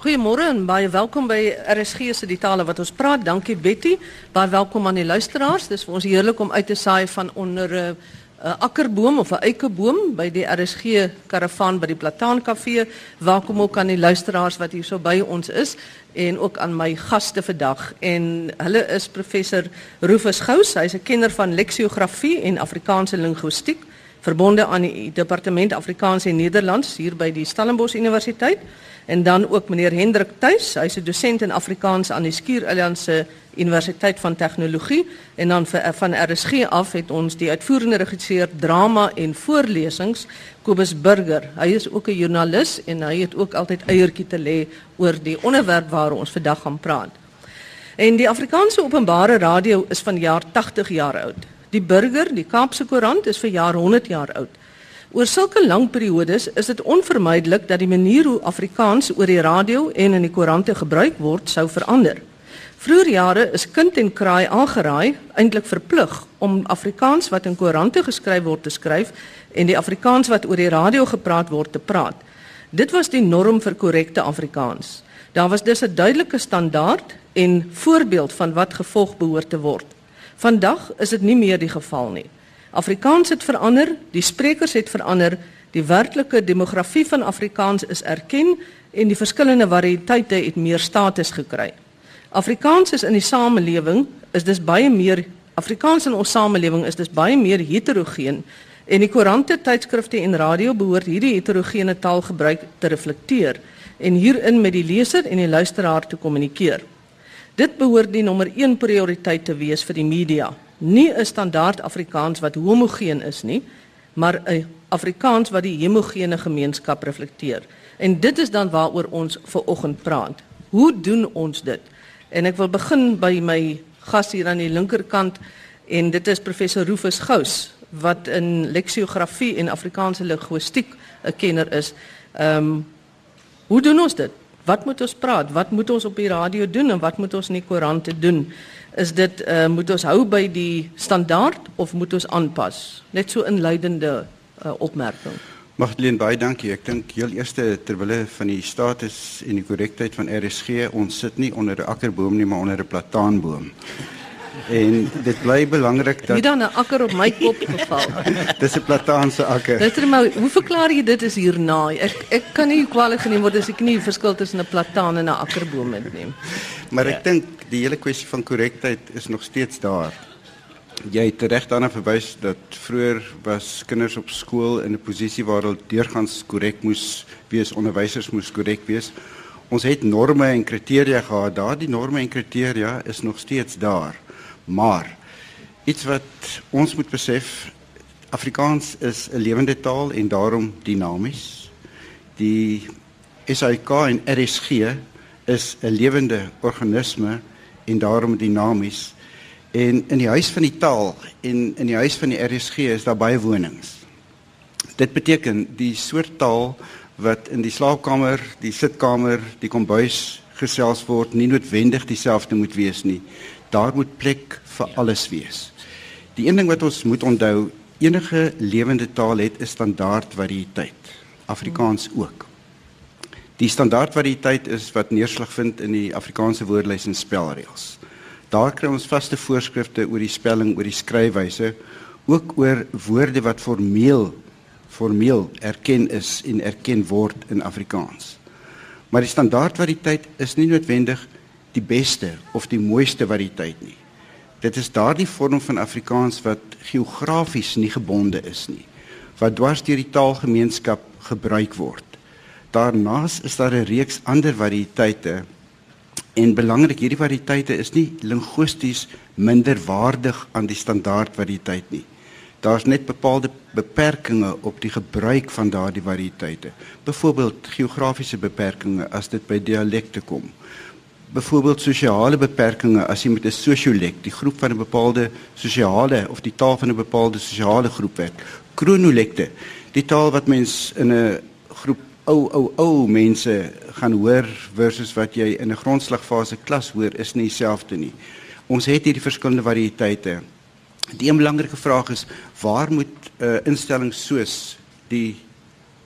Goeiemôre en baie welkom by RSG se die tale wat ons praat. Dankie Betty. Baie welkom aan die luisteraars. Dis vir ons heerlik om uit te saai van onder 'n uh, 'n akkerboom of 'n eikeboom by die RSG karavaan by die Plataan Kafee. Welkom ook aan die luisteraars wat hier so by ons is en ook aan my gaste vandag. En hulle is professor Rufus Gous. Hy's 'n kenner van leksiografie en Afrikaanse linguistiek verbonde aan die departement Afrikaans en Nederlands hier by die Stellenbosch Universiteit. En dan ook meneer Hendrik Tuis, hy's 'n dosent in Afrikaans aan die Skiereilandse Universiteit van Tegnologie en dan vir, van RSG af het ons die uitvoerende regisseur drama en voorlesings Kobus Burger. Hy is ook 'n joernalis en hy het ook altyd eiertjie te lê oor die onderwerp waaroor ons vandag gaan praat. En die Afrikaanse Openbare Radio is van jaar 80 jaar oud. Die Burger, die Kaapse Koerant is vir jaar 100 jaar oud. Oor sulke lang periodes is dit onvermydelik dat die manier hoe Afrikaans oor die radio en in die koerante gebruik word sou verander. Vroeger jare is kind en kraai aangeraai, eintlik verplig om Afrikaans wat in koerante geskryf word te skryf en die Afrikaans wat oor die radio gepraat word te praat. Dit was die norm vir korrekte Afrikaans. Daar was dus 'n duidelike standaard en voorbeeld van wat gevolg behoort te word. Vandag is dit nie meer die geval nie. Afrikaans het verander, die sprekers het verander, die werklike demografie van Afrikaans is erken en die verskillende variëteite het meer status gekry. Afrikaans is in die samelewing is dis baie meer Afrikaans in ons samelewing is dis baie meer heterogeen en die koerante, tydskrifte en radio behoort hierdie heterogene taalgebruik te reflekteer en hierin met die leser en die luisteraar te kommunikeer. Dit behoort die nommer 1 prioriteit te wees vir die media nie 'n standaard Afrikaans wat homogeen is nie, maar 'n Afrikaans wat die homogene gemeenskap reflekteer. En dit is dan waaroor ons ver oggend praat. Hoe doen ons dit? En ek wil begin by my gas hier aan die linkerkant en dit is professor Rufus Gous wat in leksiografie en Afrikaanse linguistiek 'n kenner is. Ehm um, hoe doen ons dit? Wat moet ons praat? Wat moet ons op die radio doen en wat moet ons in die koerante doen? is dit uh, moet ons hou by die standaard of moet ons aanpas? Net so inleidende uh, opmerking. Magdalene baie dankie. Ek dink heel eerste terwille van die status en die korrektheid van RSG, ons sit nie onder 'n akkerboom nie, maar onder 'n plataanboom. En dit bly belangrik dat Wie dan 'n akker op my kop geval. Dis 'n plataanse akker. Dit is maar hoe verklaar jy dit is hierna? Ek ek kan nie kwaliteit geneem word as ek nie verskil tussen 'n plataan en 'n akkerboom neem. Maar ek ja. dink die hele kwessie van korrektheid is nog steeds daar. Jy het reg daarna verwys dat vroeër was kinders op skool in 'n posisie waar hulle deurgangs korrek moes wees, onderwysers moes korrek wees. Ons het norme en kriteria gehad. Daardie norme en kriteria is nog steeds daar. Maar iets wat ons moet besef, Afrikaans is 'n lewende taal en daarom dinamies. Die SAK en RSG is 'n lewende organisme en daarom dinamies. En in die huis van die taal en in die huis van die RSG is daar baie wonings. Dit beteken die soort taal wat in die slaapkamer, die sitkamer, die kombuis gesels word, nie noodwendig dieselfde moet wees nie daar moet plek vir alles wees. Die een ding wat ons moet onthou, enige lewende taal het 'n standaard variëteit. Afrikaans ook. Die standaard variëteit is wat neerslag vind in die Afrikaanse woordelys en spelreëls. Daar kry ons vaste voorskrifte oor die spelling, oor die skryfwyse, ook oor woorde wat formeel formeel erken is en erken word in Afrikaans. Maar die standaard variëteit is nie noodwendig die beste of die mooiste variëteit nie. Dit is daardie vorm van Afrikaans wat geografies nie gebonde is nie, wat dwars deur die taalgemeenskap gebruik word. Daarnaas is daar 'n reeks ander variëteite en belangrik hierdie variëteite is nie linguisties minder waardig aan die standaard variëteit nie. Daar's net bepaalde beperkings op die gebruik van daardie variëteite. Byvoorbeeld geografiese beperkings as dit by dialekte kom byvoorbeeld sosiale beperkings as jy met 'n sosiolek, die groep van 'n bepaalde sosiale of die taal van 'n bepaalde sosiale groep werk. Kronolekte, die taal wat mens in 'n groep ou ou ou mense gaan hoor versus wat jy in 'n grondslagfase klas hoor is nie dieselfde nie. Ons het hierdie verskillende variëteite. Die een belangrike vraag is waar moet 'n uh, instelling soos die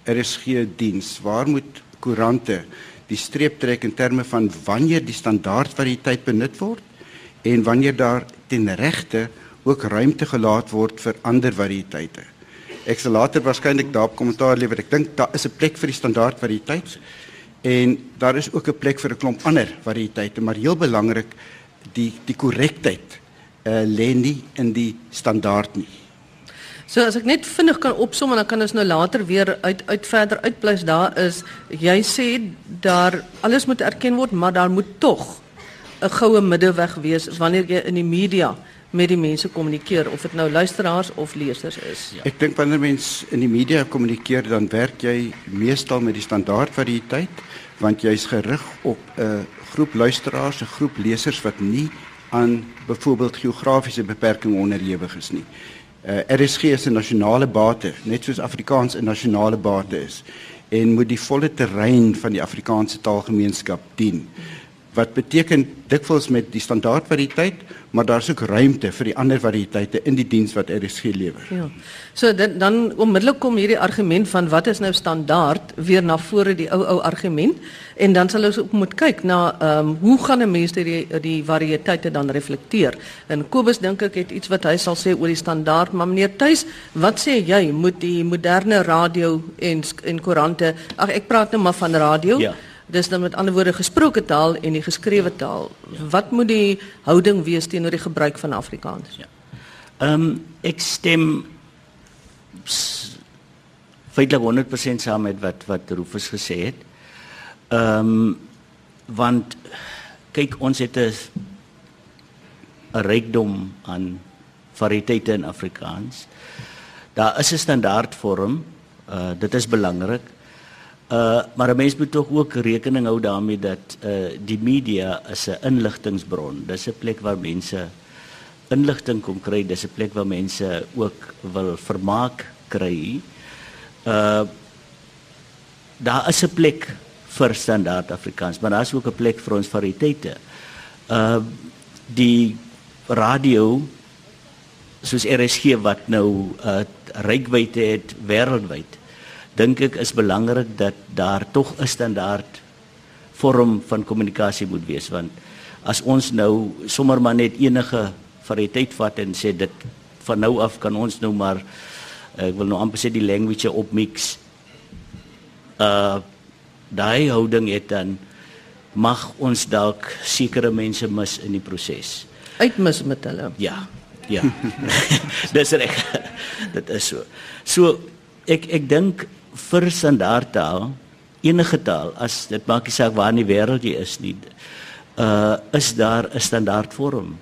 RSG diens, waar moet koerante die streep trek in terme van wanneer die standaardvariëteit benut word en wanneer daar ten regte ook ruimte gelaat word vir ander variëteite. Ek sal later waarskynlik daarop kommentaar lewer. Ek dink daar is 'n plek vir die standaardvariëteit en daar is ook 'n plek vir 'n klomp ander variëteite, maar heel belangrik die die korrektheid uh, lê nie in die standaard nie. So as ek net vinnig kan opsom en dan kan ons nou later weer uit uit verder uitpleis daar is jy sê daar alles moet erken word maar daar moet tog 'n goue middeweg wees wanneer jy in die media met die mense kommunikeer of dit nou luisteraars of lesers is. Ja. Ek dink wanneer mens in die media kommunikeer dan werk jy meestal met die standaard variëteit want jy's gerig op 'n groep luisteraars, 'n groep lesers wat nie aan byvoorbeeld geografiese beperkings onderhewig is nie. Uh, RSG is 'n nasionale bate, net soos Afrikaans 'n nasionale bate is en moet die volle terrein van die Afrikaanse taalgemeenskap dien. Wat beteken dikwels met die standaardvariëteit maar daar's ook ruimte vir die ander variëteite in die diens wat RSG lewer. Ja. So dan dan onmiddellik kom hierdie argument van wat is nou standaard weer na vore die ou ou argument en dan sal ons ook moet kyk na ehm um, hoe gaan 'n mens die die variëteite dan reflekteer. En Kobus dink ek het iets wat hy sal sê oor die standaard, maar meneer Tuis, wat sê jy moet die moderne radio en en koerante, ag ek praat nou maar van radio. Ja. Dis dan met ander woorde gesproke taal en die geskrewe taal. Ja. Wat moet die houding wees teenoor die gebruik van Afrikaans? Ja. Ehm um, ek stem feitelik 100% saam met wat wat Rufus gesê het. Ehm um, want kyk ons het 'n rykdom aan variëteite in Afrikaans. Daar is 'n standaardvorm. Uh dit is belangrik. Uh maar 'n mens moet tog ook rekening hou daarmee dat uh die media is 'n inligtingbron. Dis 'n plek waar mense inligting kom kry, dis 'n plek waar mense ook wil vermaak kry. Uh daar is 'n plek vir standaard Afrikaans, maar daar is ook 'n plek vir ons variëteite. Uh die radio soos RSG wat nou uh rykwyte het wêreldwyd dink ek is belangrik dat daar tog 'n standaard vorm van kommunikasie moet wees want as ons nou sommer maar net enige variëteit vat en sê dit van nou af kan ons nou maar ek wil nou amper sê die language opmix uh daai houding het dan mag ons dalk sekere mense mis in die proses uitmis met hulle. Ja ja. Dis reg. Dit is so. So ek ek dink vir standaardtaal enige taal as dit maak nie saak waar in die wêreld jy is nie uh is daar 'n standaardvorm.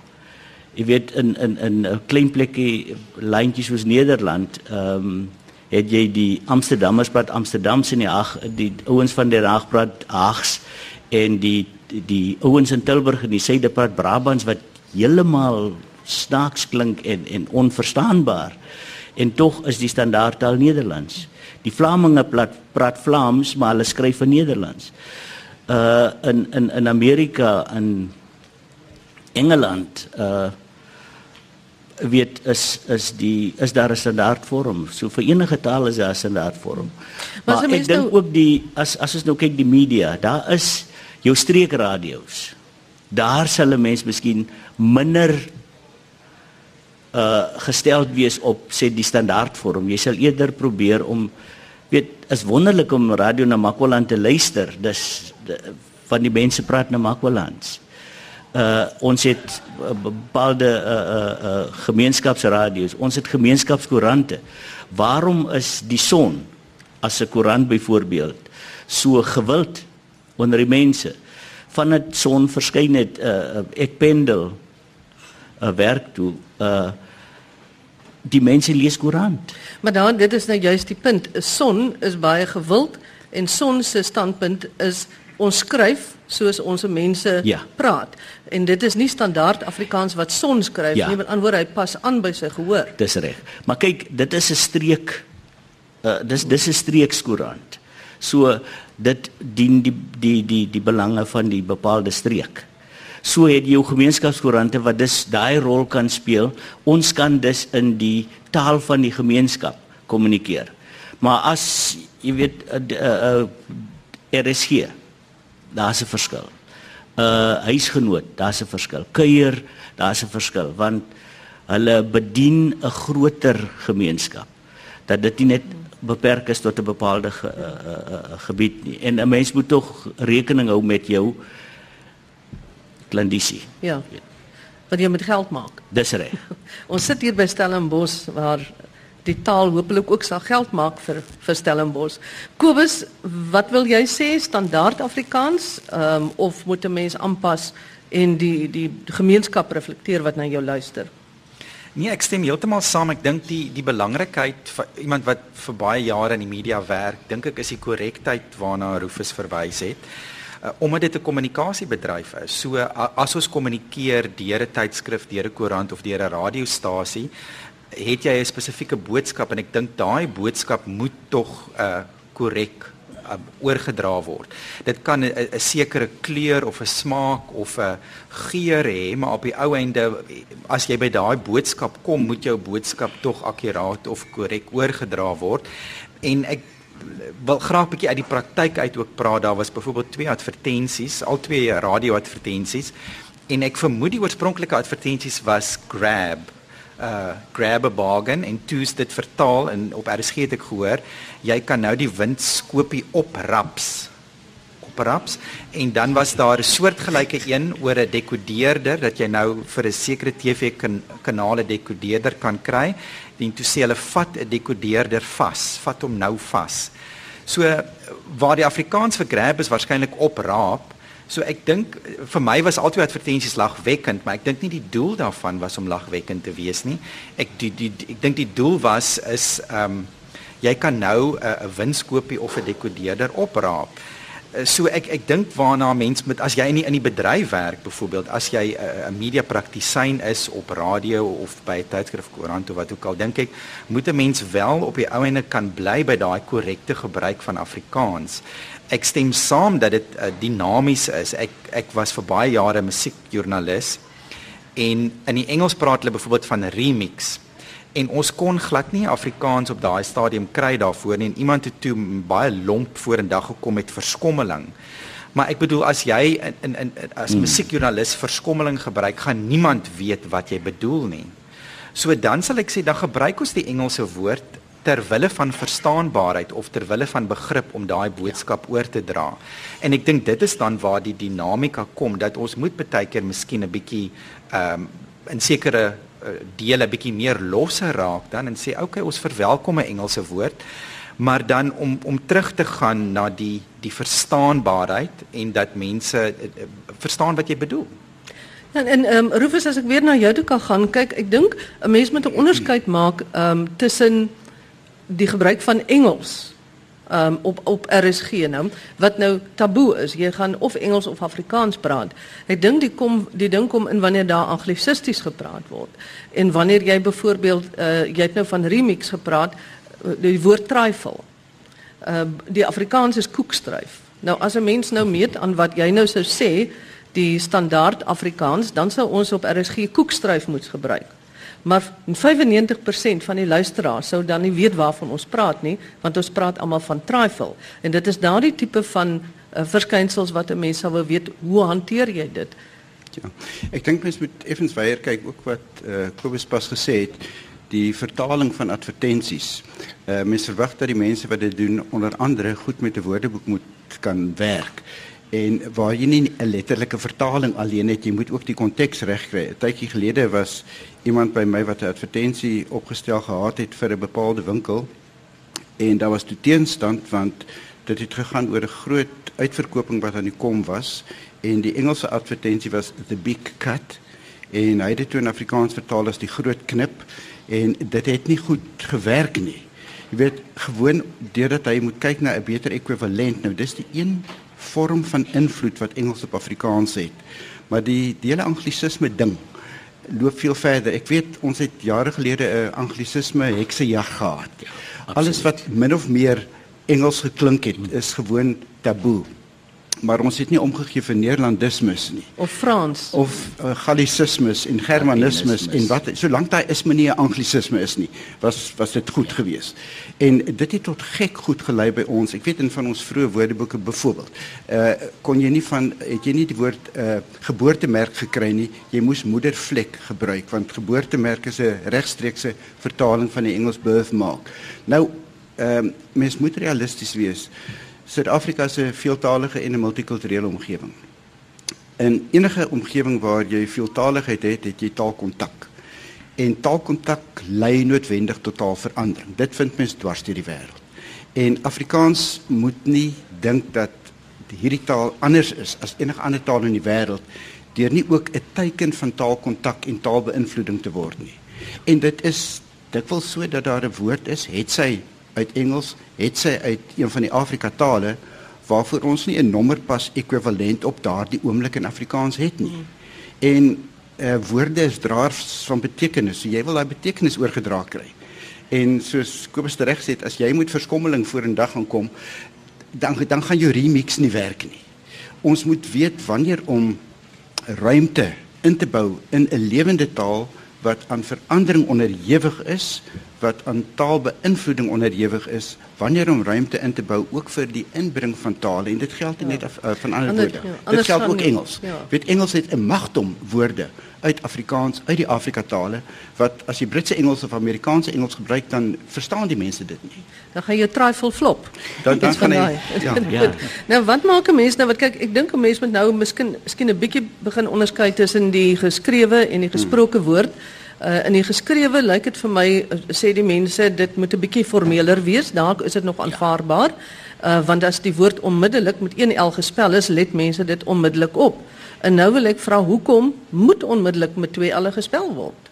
Jy weet in in in 'n klein plekkie lyntjies soos Nederland ehm um, het jy die Amsterdammers praat Amsterdams en die Haag die ouens van die Haag praat Haags en die die, ouens in Tilburg en die Suide praat Brabants wat heeltemal snaaks klink en en onverstaanbaar. En tog is die standaardtaal Nederlands Die Vlaminge praat, praat Vlaams, maar hulle skryf in Nederlands. Uh in in in Amerika en Engeland uh weet is is die is daar 'n standaardvorm. So vir enige taal is daar 'n standaardvorm. Maar, maar ek dink nou... ook die as as ons nou kyk die media, daar is jou streekradio's. Daar sal 'n mens miskien minder uh gestel wees op sê die standaardvorm. Jy sal eerder probeer om is wonderlik om radio na Makwaland te luister. Dis de, van die mense praat na Makwalands. Uh ons het bepaalde uh uh, uh gemeenskapsradio's. Ons het gemeenskapskoerante. Waarom is die son as 'n koerant byvoorbeeld so gewild onder die mense? Van dit son verskyn het uh ek pendel 'n uh, werk toe uh die mense lees koerant. Maar dan dit is nou juist die punt. Son is baie gewild en son se standpunt is ons skryf soos ons mense ja. praat. En dit is nie standaard Afrikaans wat son skryf ja. nie, met ander woorde hy pas aan by sy gehoor. Dis reg. Maar kyk, dit is 'n streek uh, dis dis 'n streekskoerant. So dit dien die die die die belange van die bepaalde streek so het jou gemeenskapskoerante wat dus daai rol kan speel. Ons kan dus in die taal van die gemeenskap kommunikeer. Maar as jy weet uh, uh, uh, RSG daar's 'n verskil. Uh huisgenoot, daar's 'n verskil. Kuier, daar's 'n verskil want hulle bedien 'n groter gemeenskap. Dat dit nie net beperk is tot 'n bepaalde ge, uh, uh, gebied nie. En 'n mens moet tog rekening hou met jou klandisie. Ja. Want jy moet geld maak. Dis reg. Ons sit hier by Stellenbosch waar die taal hopelik ook sal geld maak vir vir Stellenbosch. Kobus, wat wil jy sê standaard Afrikaans um, of moet 'n mens aanpas en die die gemeenskap reflekteer wat na jou luister? Nee, ek stem heeltemal saam. Ek dink die die belangrikheid vir iemand wat vir baie jare in die media werk, dink ek is die korrektheid waarna Rufus verwys het. Uh, omdat dit 'n kommunikasiebedryf is. So uh, as ons kommunikeer deur 'n tydskrif, deur 'n koerant of deur 'n radiostasie, het jy 'n spesifieke boodskap en ek dink daai boodskap moet tog uh korrek uh, oorgedra word. Dit kan 'n sekere kleur of 'n smaak of 'n geur hê, maar op die ou einde as jy by daai boodskap kom, moet jou boodskap tog akkuraat of korrek oorgedra word. En ek wil graag 'n bietjie uit die praktyk uit ook praat. Daar was byvoorbeeld twee advertensies, al twee radio-advertensies en ek vermoed die oorspronklike advertensies was Grab. Uh grab a bargain en toets dit vertaal en op RSG het ek gehoor jy kan nou die windskoopie opraps. Opraps? En dan was daar 'n soortgelyke een oor 'n dekodeerder dat jy nou vir 'n sekere TV kan, kanale dekodeerder kan kry en toe sê hulle vat 'n dekodeerder vas vat hom nou vas so waar die Afrikaans vir grab is waarskynlik opraap So ek dink vir my was altyd advertensies lagwekkend, maar ek dink nie die doel daarvan was om lagwekkend te wees nie. Ek die, die, ek dink die doel was is ehm um, jy kan nou 'n uh, winskoopie of 'n dekodeerder opraap. Uh, so ek ek dink waarna mens met as jy in die, in die bedryf werk byvoorbeeld as jy 'n uh, media praktisyn is op radio of by 'n tydskrif koerant of wat ook al dink ek moet 'n mens wel op die ou ende kan bly by daai korrekte gebruik van Afrikaans ek stem saam dat dit uh, dinamies is. Ek ek was vir baie jare musiekjoernalis en in die Engels praat hulle byvoorbeeld van remix. En ons kon glad nie Afrikaans op daai stadium kry daarvoor nie en iemand het toe baie lomp vorendag gekom met verskommeling. Maar ek bedoel as jy in in, in as hmm. musiekjoernalis verskommeling gebruik, gaan niemand weet wat jy bedoel nie. So dan sal ek sê dan gebruik ons die Engelse woord ter wille van verstaanbaarheid of ter wille van begrip om daai boodskap oor te dra. En ek dink dit is dan waar die dinamika kom dat ons moet baie keer miskien 'n bietjie ehm um, in sekere dele bietjie meer losse raak dan en sê okay, ons verwelkom 'n Engelse woord, maar dan om om terug te gaan na die die verstaanbaarheid en dat mense uh, verstaan wat jy bedoel. En en ehm um, Rufus as ek weer na jou toe kan gaan, kyk, ek dink 'n mens moet 'n onderskeid maak ehm um, tussen die gebruik van Engels um, op op RSG nou wat nou taboe is. Jy gaan of Engels of Afrikaans praat. Ek dink die kom die ding kom in wanneer daar anglisisties gepraat word. En wanneer jy byvoorbeeld uh, jy het nou van remix gepraat, uh, die woord trifle. Uh, die Afrikaans is koekstryf. Nou as 'n mens nou meet aan wat jy nou sou sê, die standaard Afrikaans, dan sou ons op RSG koekstryf moet gebruik. Maar 95% van die luisteraars sou dan nie weet waarvan ons praat nie, want ons praat almal van trifle. En dit is daardie tipe van uh, verskynsels wat 'n mens sou wil weet, hoe hanteer jy dit? Ja. Ek dink mens moet effens weier kyk ook wat uh, Kobus pas gesê het, die vertaling van advertensies. Uh, mens verwag dat die mense wat dit doen onder andere goed met 'n woordeboek moet kan werk. En waar jy nie 'n letterlike vertaling alleen het, jy moet ook die konteks reg kry. 'n Tydjie gelede was iemand by my wat 'n advertensie opgestel gehad het vir 'n bepaalde winkel en daar was toe teenstand want dit het gegaan oor 'n groot uitverkoping wat aan die kom was en die Engelse advertensie was the big cut en hy het dit toe in Afrikaans vertaal as die groot knip en dit het nie goed gewerk nie. Jy weet gewoon deurdat hy moet kyk na 'n beter ekwivalent. Nou dis die een vorm van invloed wat Engels op Afrikaans het. Maar die hele anglisisme ding loop veel verder. Ek weet ons het jare gelede 'n anglisisme heksejag gehad. Ja, Alles wat min of meer Engels geklink het, is gewoon taboe. Maar ons het nie omgegee vir Nederlandismus nie. Of Frans. Of uh, Gallicismus en Germanismus en wat solank daai isme nie 'n anglisisme is nie was was dit goed geweest. En dit het tot gek goed gelei by ons. Ek weet in van ons vroeë woordeboeke byvoorbeeld uh, kon jy nie van het jy nie die woord uh, geboortemerk gekry nie. Jy moes moedervlek gebruik want geboortemerk is 'n regstreekse vertaling van die Engels birthmark. Nou ehm uh, mens moet realisties wees Suid-Afrika 'n veeltaalige en 'n multikulturele omgewing. In enige omgewing waar jy veeltaaligheid het, het jy taalkontak. En taalkontak lei noodwendig tot taalverandering. Dit vind mens dwars deur die wêreld. En Afrikaans moet nie dink dat hierdie taal anders is as enige ander taal in die wêreld deur nie ook 'n teiken van taalkontak en taalbeïnvloeding te word nie. En dit is dikwels so dat daar 'n woord is, het sy uit Engels, het sy uit een van die Afrika tale waarvoor ons nie 'n nommerpas ekwivalent op daardie oomblik in Afrikaans het nie. Mm. En uh, woorde is draers van betekenis. So jy wil daai betekenis oorgedra kry. En soos Kobus reg sê, as jy moet verskommeling voor 'n dag gaan kom, dan dan gaan jou remix nie werk nie. Ons moet weet wanneer om ruimte in te bou in 'n lewende taal wat aan verandering onderhewig is wat aan taalbeïnvloeding onderhewig is wanneer om ruimte in te bou ook vir die inbring van tale. En dit geld nie ja. net af, uh, van ander, ander woorde. ja, dit geld ook Engels. Ja. weet Engels het 'n magdom woorde uit Afrikaans uit die Afrika tale wat as jy Britse Engels of Amerikaanse Engels gebruik dan verstaan die mense dit nie dan gaan jy trifle flop dan dan gaan hy ja. ja nou wat maak 'n mens nou wat kyk ek dink 'n mens moet nou miskien miskien 'n bietjie begin onderskei tussen die geskrewe en die gesproke hmm. woord Uh, in die geskrewe lyk dit vir my uh, sê die mense dit moet 'n bietjie formeler wees. Dalk is dit nog aanvaarbaar. Uh, want as die woord onmiddellik met een L gespel is, let mense dit onmiddellik op. En nou wil ek vra hoekom moet onmiddellik met twee L gespel word?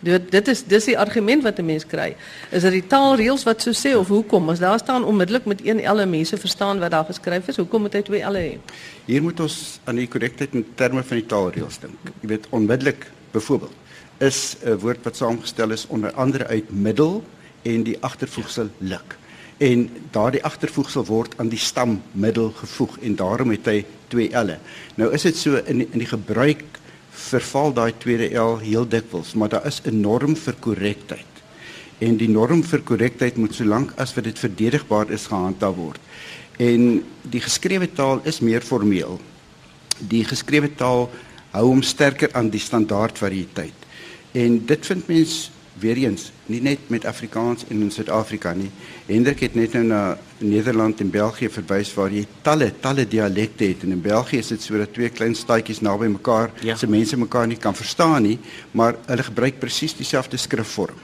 Dit dit is dis die argument wat 'n mens kry. Is dit die taalreëls wat so sê of hoekom? As daar staan onmiddellik met een en mense verstaan wat daar geskryf is, hoekom moet hy twee L hê? Hier moet ons aan die korrektheid in terme van die taalreëls dink. Jy weet onmiddellik byvoorbeeld is 'n woord wat saamgestel is onder andere uit middel en die agtervoegsel lik. En daardie agtervoegsel word aan die stam middel gevoeg en daarom het hy twee L'e. Nou is dit so in in die gebruik verval daai tweede L heel dikwels, maar daar is 'n norm vir korrektheid. En die norm vir korrektheid moet solank as wat dit verdedigbaar is gehandhaaf word. En die geskrewe taal is meer formeel. Die geskrewe taal hou hom sterker aan die standaard variëteit. En dit vind mens weer eens nie net met Afrikaans en in Suid-Afrika nie. Hendrik het net nou na Nederland en België verwys waar jy talle talle dialekte het en in België is dit sodat twee klein staatjies naby mekaar ja. se mense mekaar nie kan verstaan nie, maar hulle gebruik presies dieselfde skrifvorm.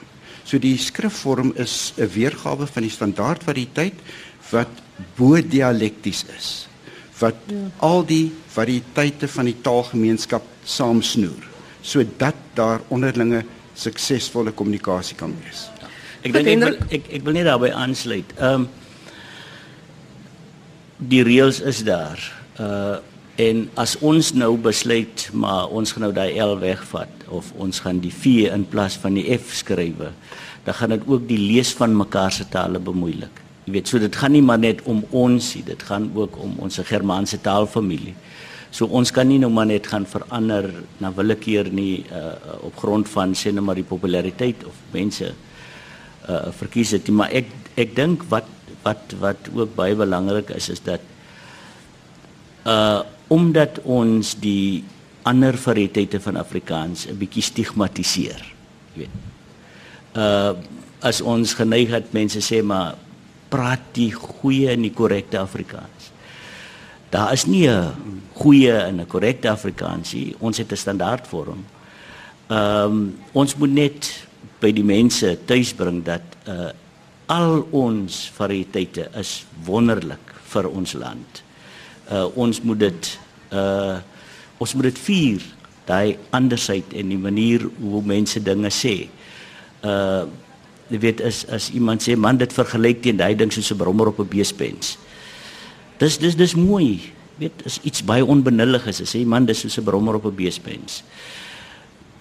So die skrifvorm is 'n weergawe van die standaard variëteit wat bo dialekties is wat ja. al die variëteite van die taalgemeenskap saamsnoer sodat daar onderlinge suksesvolle kommunikasie kan wees. Ja. Ek dink ek wil ek ek wil net daarbey aansluit. Ehm um, die reëls is daar. Uh en as ons nou besluit maar ons gaan nou daai L wegvat of ons gaan die V in plaas van die F skrywe, dan gaan dit ook die lees van mekaar se tale bemoeilik. Jy weet, so dit gaan nie maar net om ons nie, dit gaan ook om ons Germaanse taalfamilie. So ons kan nie nou maar net gaan verander na willekeur nie uh, op grond van sê net maar die populariteit of mense uh verkies dit, maar ek ek dink wat wat wat ook baie belangrik is is dat uh omdat ons die ander variëteite van Afrikaans 'n bietjie stigmatiseer, jy weet. Uh as ons geneig het mense sê maar praat die goeie en die korrekte Afrikaans. Daar is nie 'n goeie en 'n korrekte Afrikaans nie. Ons het 'n standaardvorm. Ehm um, ons moet net by die mense tuisbring dat uh al ons variëteite is wonderlik vir ons land. Uh ons moet dit uh ons moet dit vier daai andersheid en die manier hoe mense dinge sê. Uh jy weet as as iemand sê man dit vergelyk teen daai ding soos 'n brommer op 'n beespens. Dis dis dis mooi. Weet is iets baie onbenullig is. Sê man dis soos 'n brommer op 'n beespens.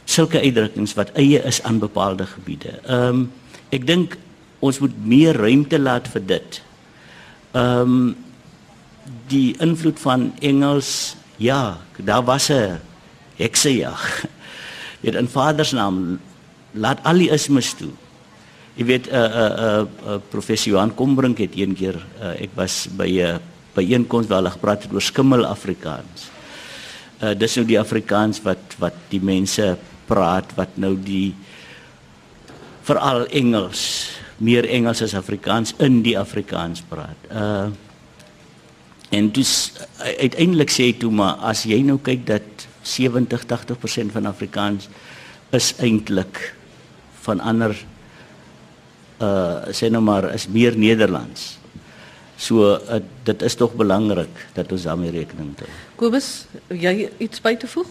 Sulke uitdrukkings wat eie is aan bepaalde gebiede. Ehm um, ek dink ons moet meer ruimte laat vir dit. Ehm um, die invloed van Engels ja, daar was 'n heksejag. Dit in Vader se naam laat al die ismes toe. Jy weet 'n uh, 'n uh, 'n uh, uh, professor Johan Kombrink het een keer uh, ek was by 'n uh, by een koms waar hulle gepraat het oor skimmel Afrikaans. Uh dis nou die Afrikaans wat wat die mense praat wat nou die veral Engels, meer Engels as Afrikaans in die Afrikaans praat. Uh en dus uiteindelik sê toe maar as jy nou kyk dat 70 80% van Afrikaans is eintlik van ander uh sê nou maar is meer Nederlands. So uh, dit is tog belangrik dat ons daarmee rekening hou. Kobus, jy iets by te voeg?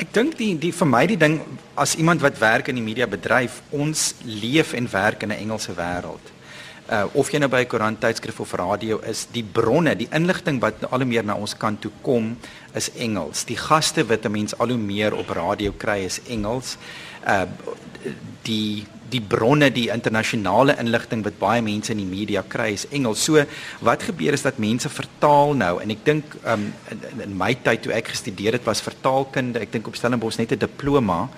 Ek dink die die vir my die ding as iemand wat werk in die media bedryf, ons leef en werk in 'n Engelse wêreld. Uh of jy nou by 'n koerant, tydskrif of radio is, die bronne, die inligting wat al hoe meer na ons kant toe kom, is Engels. Die gaste wat 'n mens al hoe meer op radio kry is Engels. Uh die die bronne die internasionale inligting wat baie mense in die media kry is Engels. So wat gebeur is dat mense vertaal nou en ek dink um, in, in my tyd toe ek gestudeer het was vertaalkunde, ek dink op Stellenbosch net 'n diploma.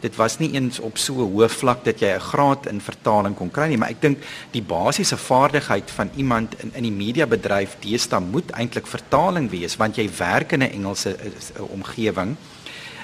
Dit was nie eens op so 'n hoë vlak dat jy 'n graad in vertaling kon kry nie, maar ek dink die basiese vaardigheid van iemand in in die mediabedryf deesdae moet eintlik vertaling wees want jy werk in 'n Engelse omgewing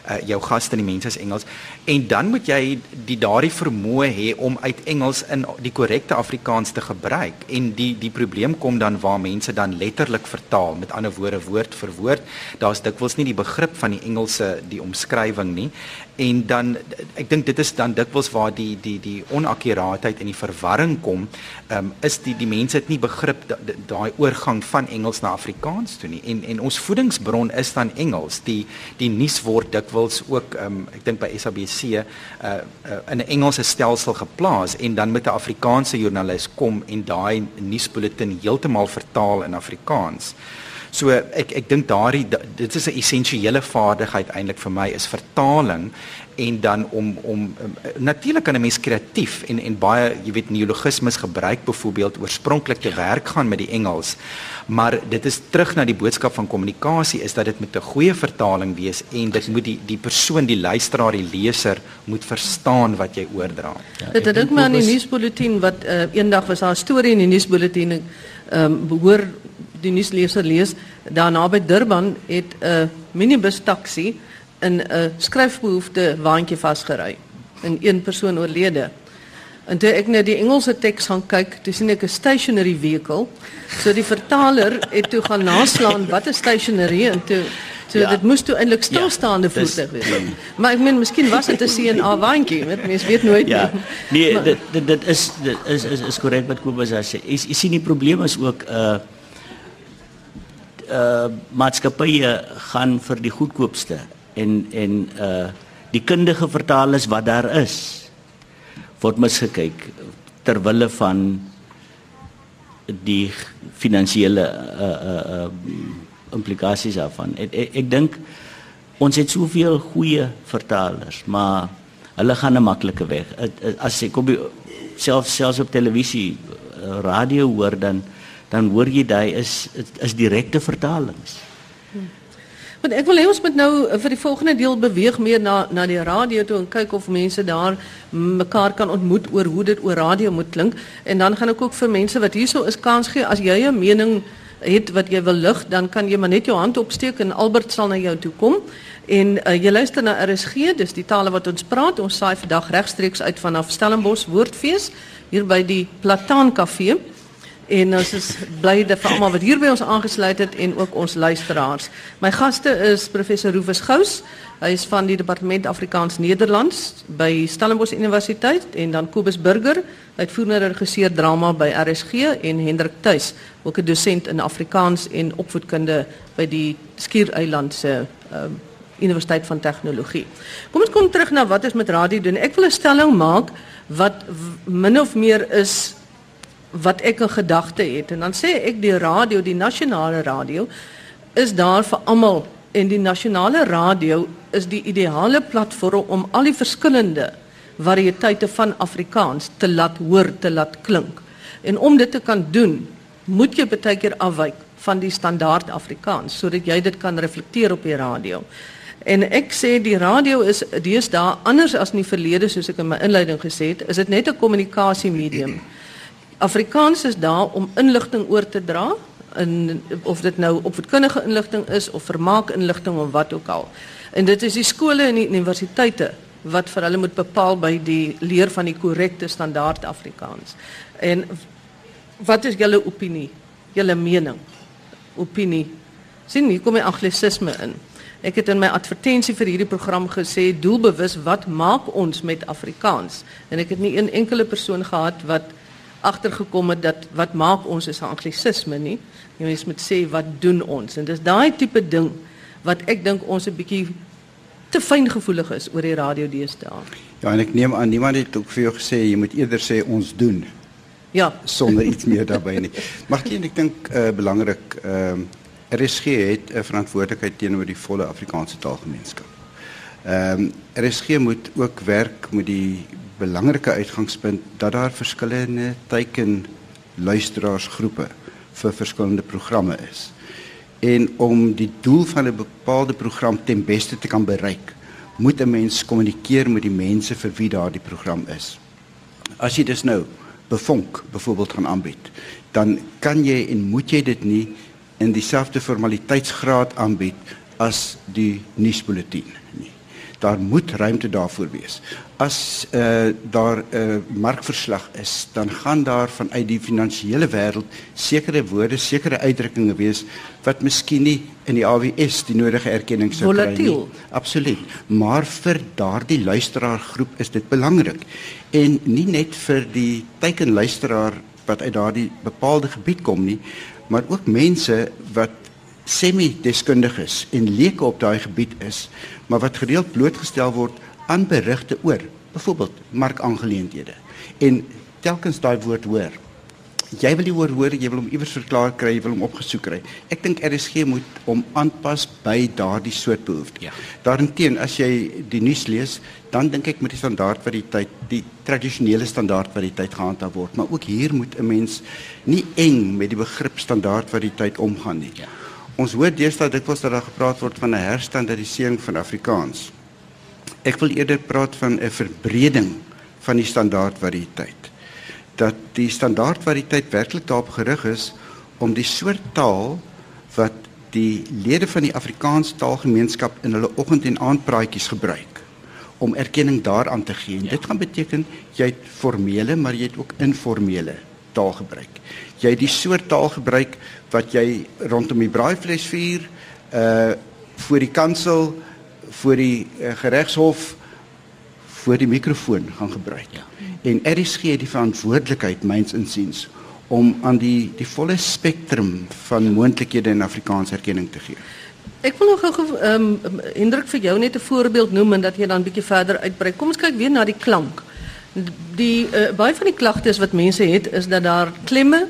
uh, jou gaste en die mense is Engels en dan moet jy die daardie vermoë hê om uit Engels in die korrekte Afrikaans te gebruik. En die die probleem kom dan waar mense dan letterlik vertaal. Met ander woorde woord vir woord daar's dikwels nie die begrip van die Engelse die omskrywing nie en dan ek dink dit is dan dikwels waar die die die onakkuraatheid en die verwarring kom. Um, is die die mense het nie begrip daai oorgang van Engels na Afrikaans toe nie. En en ons voedingsbron is dan Engels. Die die nuus word dikwels ook um, ek dink by SABC uh, uh, in 'n Engelse stelsel geplaas en dan met 'n Afrikaanse joernalis kom en daai nuusbulletin heeltemal vertaal in Afrikaans So ek ek dink daardie dit is 'n essensiële vaardigheid eintlik vir my is vertaling en dan om om um, natuurlik kan 'n mens kreatief en en baie jy weet neologismes gebruik byvoorbeeld oorspronklik te werk gaan met die Engels. Maar dit is terug na die boodskap van kommunikasie is dat dit met 'n goeie vertaling wees en dit moet die die persoon die luisteraar die leser moet verstaan wat jy oordra. Ja, dit dink my aan die nuusbulletin wat uh, eendag was daar 'n storie in die nuusbulletin ehm um, behoor die nuusleser lees, daarna by Durban het 'n minibus taxi in 'n skryfbehoefte waantjie vasgery en een persoon oorlede. En toe ek net die Engelse teks gaan kyk, toe sien ek 'n stationary vehicle. So die vertaler het toe gaan naslaan wat 'n stationary en toe so ja. dit moes toe eintlik stilstaande ja, voertuig wees. Maar ek meen miskien was dit 'n CNA waantjie, weet mense weet nooit ja. nie. Nee, dit, dit dit is dit is is is korrek wat Kobus sê. Jy sien die probleem is ook uh uh maatskappye gaan vir die goedkoopste en en uh die kundige vertalers wat daar is word misgekyk ter wille van die finansiële uh uh, uh implikasies daarvan. Ek ek, ek dink ons het soveel goeie vertalers, maar hulle gaan 'n maklike weg. As ek kom selfs selfs op televisie, radio hoor dan dan hoor jy daai is is direkte vertalings. Want ek wil hê ons moet nou vir die volgende deel beweeg meer na na die radio toe en kyk of mense daar mekaar kan ontmoet oor hoe dit oor radio moet klink en dan gaan ek ook vir mense wat hierso is kans gee as jy 'n mening het wat jy wil lig, dan kan jy maar net jou hand opsteek en Albert sal na jou toe kom. En uh, jy luister na RSG, dis die tale wat ons praat. Ons saai vandag regstreeks uit vanaf Stellenbosch Woordfees hier by die Plataan Kafee. En ons is bly dat vir almal wat hier by ons aangesluit het en ook ons luisteraars. My gaste is professor Rufus Gous. Hy is van die departement Afrikaans Nederlands by Stellenbosch Universiteit en dan Kobus Burger, uitvoerende regisseur drama by RSG en Hendrik Tuis, ook 'n dosent in Afrikaans en opvoedkunde by die Skiereiland se uh, Universiteit van Tegnologie. Kom ons kom terug na wat ons met radio doen. Ek wil 'n stelling maak wat min of meer is wat ek 'n gedagte het en dan sê ek die radio, die nasionale radio is daar vir almal en die nasionale radio is die ideale platform om al die verskillende variëteite van Afrikaans te laat hoor, te laat klink. En om dit te kan doen, moet jy baie keer afwyk van die standaard Afrikaans sodat jy dit kan reflekteer op die radio. En ek sê die radio is deesdae anders as in die verlede soos ek in my inleiding gesê het, is dit net 'n kommunikasiemedium. Afrikaans is daar om inligting oor te dra in of dit nou opvoedkundige inligting is of vermaak inligting of wat ook al. En dit is die skole en die universiteite wat vir hulle moet bepaal by die leer van die korrekte standaard Afrikaans. En wat is julle opinie? Julle mening? Opinie? sien hier kom die anglisisme in. Ek het in my advertensie vir hierdie program gesê doelbewus wat maak ons met Afrikaans? En ek het nie een enkele persoon gehad wat agtergekom het dat wat maak ons is 'n anglisisme nie. Jy mens moet sê wat doen ons? En dis daai tipe ding wat ek dink ons 'n bietjie te fyngevoelig is oor die radio deesdae. Ja, en ek neem aan niemand het ook vir jou gesê jy moet eerder sê ons doen. Ja, sonder iets meer daarbey nie. Maar teen ek dink uh, belangrik ehm uh, RSG het 'n verantwoordelikheid teenoor die volle Afrikaanse taalgemeenskap. Ehm um, RSG moet ook werk met die belangrike uitgangspunt dat daar verskillende teiken luisteraarsgroepe vir verskillende programme is. En om die doel van 'n bepaalde program ten beste te kan bereik, moet 'n mens kommunikeer met die mense vir wie daardie program is. As jy dus nou bevonk byvoorbeeld gaan aanbied, dan kan jy en moet jy dit nie in dieselfde formaliteitsgraad aanbied as die nuusbulletin nie. Daar moet ruimte daarvoor wees. As uh, daar 'n uh, markverslag is, dan gaan daar vanuit die finansiële wêreld sekere woorde, sekere uitdrukkings wees wat miskien nie in die AWS die nodige erkenning sou kry nie. Absoluut. Maar vir daardie luisteraargroep is dit belangrik. En nie net vir die teikenluisteraar wat uit daardie bepaalde gebied kom nie, maar ook mense wat semi-deskundig is en leuke op daai gebied is, maar wat gereeld blootgestel word aan berigte oor byvoorbeeld markaangeleenthede. En telkens daai woord hoor. Jy wil nie hoor hoor, jy wil hom iewers verklaar kry, jy wil hom opgesoek kry. Ek dink RSG moet hom aanpas by daardie soort behoeftes. Ja. Daarenteen as jy die nuus lees, dan dink ek met die standaard wat die tyd, die tradisionele standaard wat die tyd gehandhaaf word, maar ook hier moet 'n mens nie eng met die begrip standaard wat die tyd omgaan nie. Ja. Ons hoor deesdae dikwels dat daar gepraat word van 'n herstandardisering van Afrikaans. Ek wil eerder praat van 'n verbreding van die standaardvariëteit. Dat die standaardvariëteit werklik daarop gerig is om die soort taal wat die lede van die Afrikaanse taalgemeenskap in hulle oggend en aandpraatjies gebruik om erkenning daaraan te gee. Ja. Dit gaan beteken jy het formele, maar jy het ook informele taal gebruik. Jy die soort taal gebruik wat jy rondom die braaivleis vuur uh voor die kansel voor die uh, geregshof voor die mikrofoon gaan gebruik. Ja. En RSG het die verantwoordelikheid myns insiens om aan die die volle spektrum van moontlikhede in Afrikaans erkenning te gee. Ek wil nog gou ehm um, Hendrik vir jou net 'n voorbeeld noem en dat jy dan bietjie verder uitbrei. Kom ons kyk weer na die klank. Die uh, baie van die klagtes wat mense het is dat daar klemme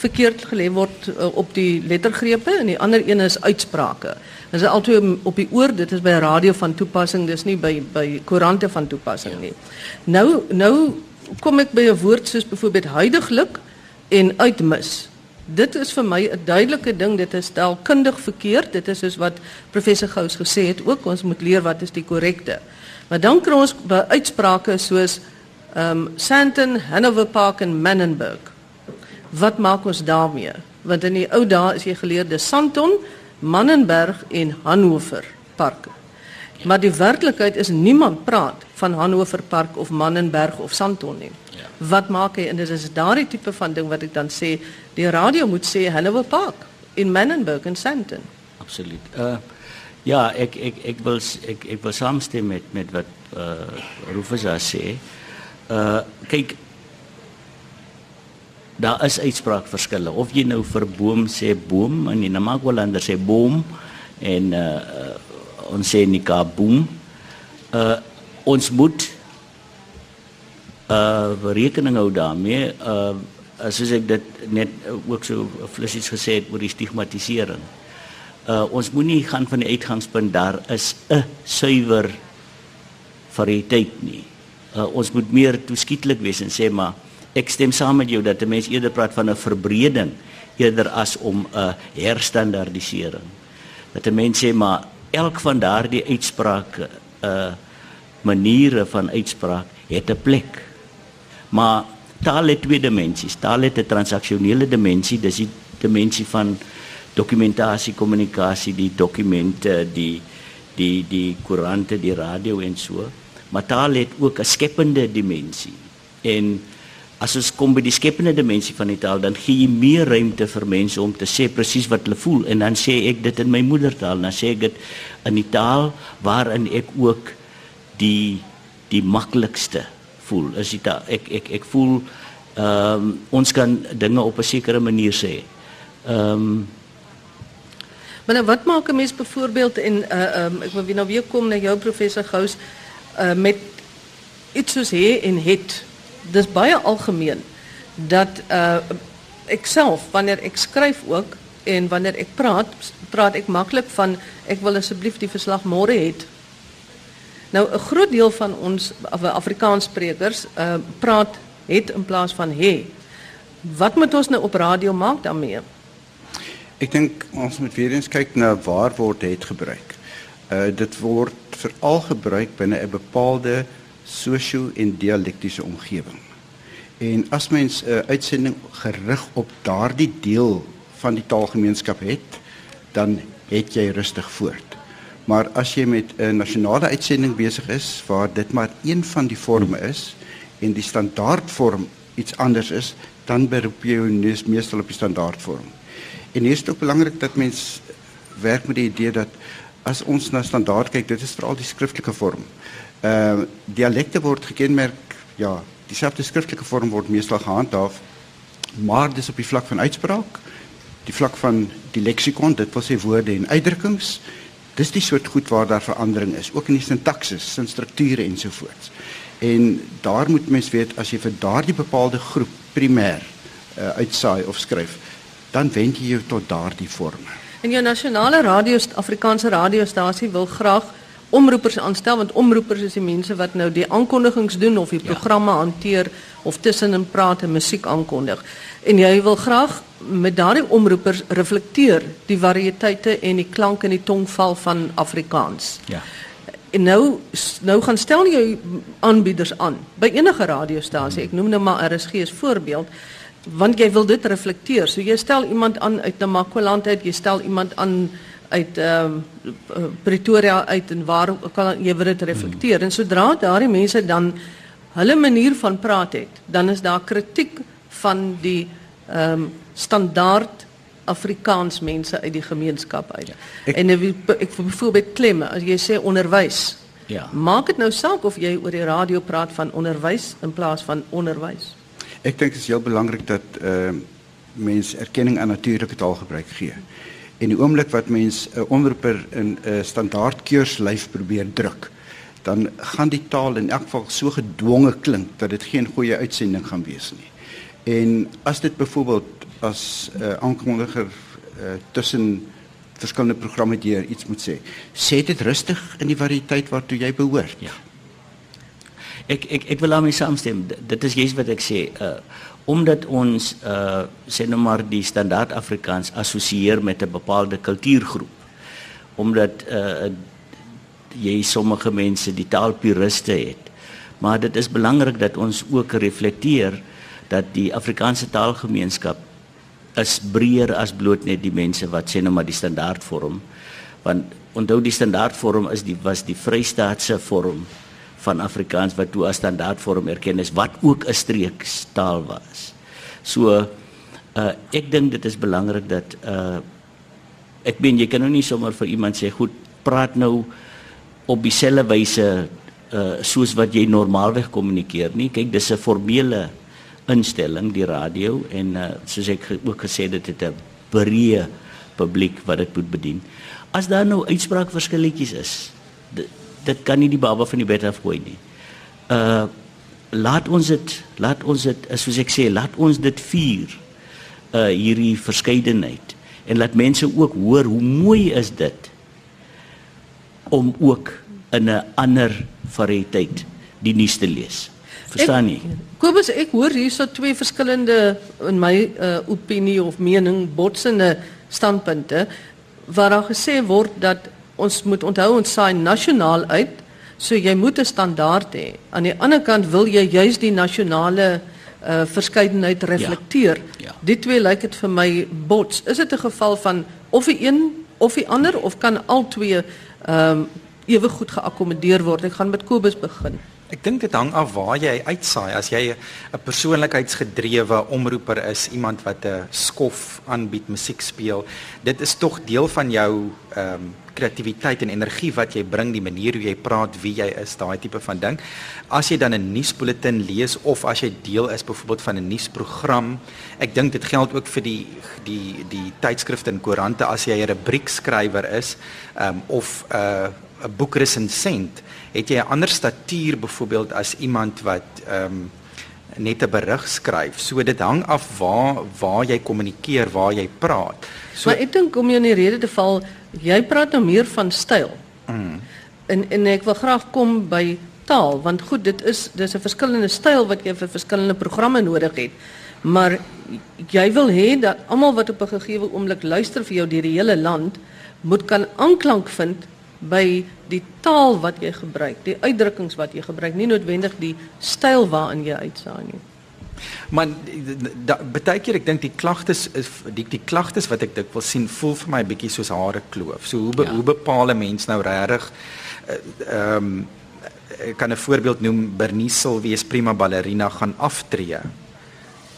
verkeerd gelê word uh, op die lettergrepe en die ander een is uitsprake. Dit is altyd op die oor, dit is by radio van toepassing, dis nie by by koerante van toepassing nie. Nou nou kom ek by 'n woord soos byvoorbeeld huidiglik en uitmis. Dit is vir my 'n duidelike ding, dit is taalkundig verkeerd. Dit is soos wat professor Gous gesê het, ook ons moet leer wat is die korrekte. Maar dan kry ons by uitsprake soos ehm um, Sandton, Hanover Park en Menenberg. Wat maak ons daarmee? Want in die ou dae is jy geleer de Sandton, Menenberg en Hanover Park. Maar die werklikheid is niemand praat van Hanover Park of Menenberg of Sandton nie. Ja. Wat maak hy en dit is daardie tipe van ding wat ek dan sê, die radio moet sê Hanover Park in Menenberg en Sandton. Absoluut. Uh ja, ek ek ek wil ek ek wil saamstem met met wat uh Rufus sê. Uh uh kyk daar is uitspraakverskille. Of jy nou vir boom sê boom en in Namagwalander sê boom en uh ons sê nika boom uh ons moet uh rekening hou daarmee. Uh soos ek dit net ook so flissies gesê het oor die stigmatisering. Uh ons moenie gaan van die uitgangspunt daar is 'n suiwer variëteit nie. Uh, ons moet meer toeskietlik wees en sê maar ek stem saam met jou dat 'n mens eerder praat van 'n verbreding eerder as om 'n herstandardisering. Dat 'n mens sê maar elk van daardie uitsprake 'n uh, maniere van uitspraak het 'n plek. Maar taal het twee dimensies. Taal het 'n transaksionele dimensie, dis die dimensie van dokumentasie, kommunikasie, die dokumente, die die die koerante, die radio en so. Maar taal het ook 'n skepende dimensie. En as ons kom by die skepende dimensie van die taal, dan gee jy meer ruimte vir mense om te sê presies wat hulle voel en dan sê ek dit in my moedertaal, dan sê ek dit in die taal waarin ek ook die die maklikste voel. Is dit ek ek ek voel ehm um, ons kan dinge op 'n sekere manier sê. Ehm um, Maar nou wat maak 'n mens byvoorbeeld en uh um, ek wil nou weer kom na jou professor Gous uh met iets soos hê en het. Dis baie algemeen dat uh ek self wanneer ek skryf ook en wanneer ek praat, praat ek maklik van ek wil asseblief die verslag môre hê. Nou 'n groot deel van ons Afrikaanssprekers uh praat het in plaas van hê. Wat moet ons nou op radio maak daarmee? Ek dink ons moet weer eens kyk na waar word het gebruik. Uh dit word veral gebruik binne 'n bepaalde sosio en dialektiese omgewing. En as mens 'n uh, uitsending gerig op daardie deel van die taalgemeenskap het, dan het jy rustig voort. Maar as jy met 'n nasionale uitsending besig is waar dit maar een van die forme is en die standaardvorm iets anders is, dan beroep jy jou meestal op die standaardvorm. En hier is dit ook belangrik dat mens werk met die idee dat as ons na standaard kyk, dit is veral die skriftelike vorm. Ehm uh, dialekte word gekenmerk, ja, dieselfde skriftelike vorm word meestal gehandhaaf, maar dis op die vlak van uitspraak, die vlak van die leksikon, dit wil sê woorde en uitdrukkings, dis die soort goed waar daar verandering is, ook in die sintaksis, sin strukture ensovoorts. En daar moet mens weet as jy vir daardie bepaalde groep primêr uh, uitsaai of skryf, dan wend jy jou tot daardie vorme. En jou nasionale radio Afrikaanse radiostasie wil graag omroepers aanstel want omroepers is die mense wat nou die aankondigings doen of die ja. programme hanteer of tussenin praat en musiek aankondig. En jy wil graag met daardie omroepers reflekteer die variëteite en die klank en die tongval van Afrikaans. Ja. En nou nou gaan stel jy aanbieders aan by enige radiostasie. Ek noem nou maar RSG as voorbeeld want jy wil dit reflekteer. So jy stel iemand aan uit Namakwaland uit, jy stel iemand aan uit ehm uh, Pretoria uit en waar kan jy wil dit reflekteer. En sodra daardie mense dan hulle manier van praat het, dan is daar kritiek van die ehm um, standaard Afrikaans mense uit die gemeenskap uit. Ek, en ek, ek byvoorbeeld klemme as jy sê onderwys. Ja. Maak dit nou saak of jy oor die radio praat van onderwys in plaas van onderwys. Ek dink dit is heel belangrik dat ehm uh, mense erkenning aan natuurlike taalgebruik gee. En die oomblik wat mens 'n uh, onderroeper in 'n uh, standaard keurslyf probeer druk, dan gaan die taal in elk geval so gedwonge klink dat dit geen goeie uitsending gaan wees nie. En as dit byvoorbeeld as 'n uh, aankondiger uh, tussen verskillende programme deur iets moet sê, sê dit rustig in die variëteit waartoe jy behoort. Ja. Ek ek ek wil daarmee saamstem. Dit is juist wat ek sê. Uh omdat ons uh sê nou maar die standaard Afrikaans assosieer met 'n bepaalde kultuurgroep. Omdat uh jy sommige mense die taalpuriste het. Maar dit is belangrik dat ons ook reflekteer dat die Afrikaanse taalgemeenskap is breër as bloot net die mense wat sê nou maar die standaard vorm. Want onthou die standaard vorm is die was die Vrystaatse vorm van Afrikaans wat toe as standaardvorm erken is wat ook 'n streekstaal was. So uh ek dink dit is belangrik dat uh ek meen jy kan nou nie sommer vir iemand sê goed praat nou op dieselfde wyse uh soos wat jy normaalweg kommunikeer nie. Kyk, dis 'n formele instelling die radio en uh soos ek ook gesê het dit 'n breë publiek wat dit moet bedien. As daar nou uitspraakverskilletjies is, dit kan nie die baba van die bed af gooi nie. Uh laat ons dit laat ons dit soos ek sê, laat ons dit vier. Uh hierdie verskeidenheid en laat mense ook hoor hoe mooi is dit om ook in 'n ander variëteit die nuus te lees. Verstaan nie. Kobus, ek hoor hierso twee verskillende in my uh, opinie of mening botsende standpunte waar daar gesê word dat ons moet onthou ons saai nasionaal uit, so jy moet 'n standaard hê. Aan die ander kant wil jy juis die nasionale uh, verskeidenheid reflekteer. Ja, ja. Die twee lyk dit vir my bots. Is dit 'n geval van of die een of die ander of kan al twee ehm um, ewe goed geakkommodeer word? Ek gaan met Kobus begin. Ek dink dit hang af waar jy uitsaai. As jy 'n persoonlikheidsgedrewe omroeper is, iemand wat 'n skof aanbied, musiek speel, dit is tog deel van jou ehm um, kreatiwiteit en energie wat jy bring, die manier hoe jy praat, wie jy is, daai tipe van ding. As jy dan 'n nuusbulletin lees of as jy deel is byvoorbeeld van 'n nuusprogram, ek dink dit geld ook vir die die die tydskrifte en koerante as jy 'n rubriekskrywer is, ehm um, of 'n uh, 'n boekresensent, het jy 'n ander statuur byvoorbeeld as iemand wat ehm um, net 'n berig skryf. So dit hang af waar waar jy kommunikeer, waar jy praat. So maar ek dink om jou in die rede te val, jy praat nou meer van styl. Mm. En en ek wil graag kom by taal want goed, dit is dis 'n verskillende styl wat jy vir verskillende programme nodig het. Maar jy wil hê dat almal wat op 'n gegeewe oomblik luister vir jou deur die hele land moet kan aanklank vind by die taal wat jy gebruik, die uitdrukkings wat jy gebruik, nie noodwendig die styl waarin jy uitsaai nie. Maar baie keer ek dink die klagtes is die die klagtes wat ek dikwels sien voel vir my bietjie soos hare kloof. So hoe be, ja. hoe bepaal 'n mens nou regtig eh, ehm um, ek kan 'n voorbeeld noem Bernice Silvies prima ballerina gaan aftree.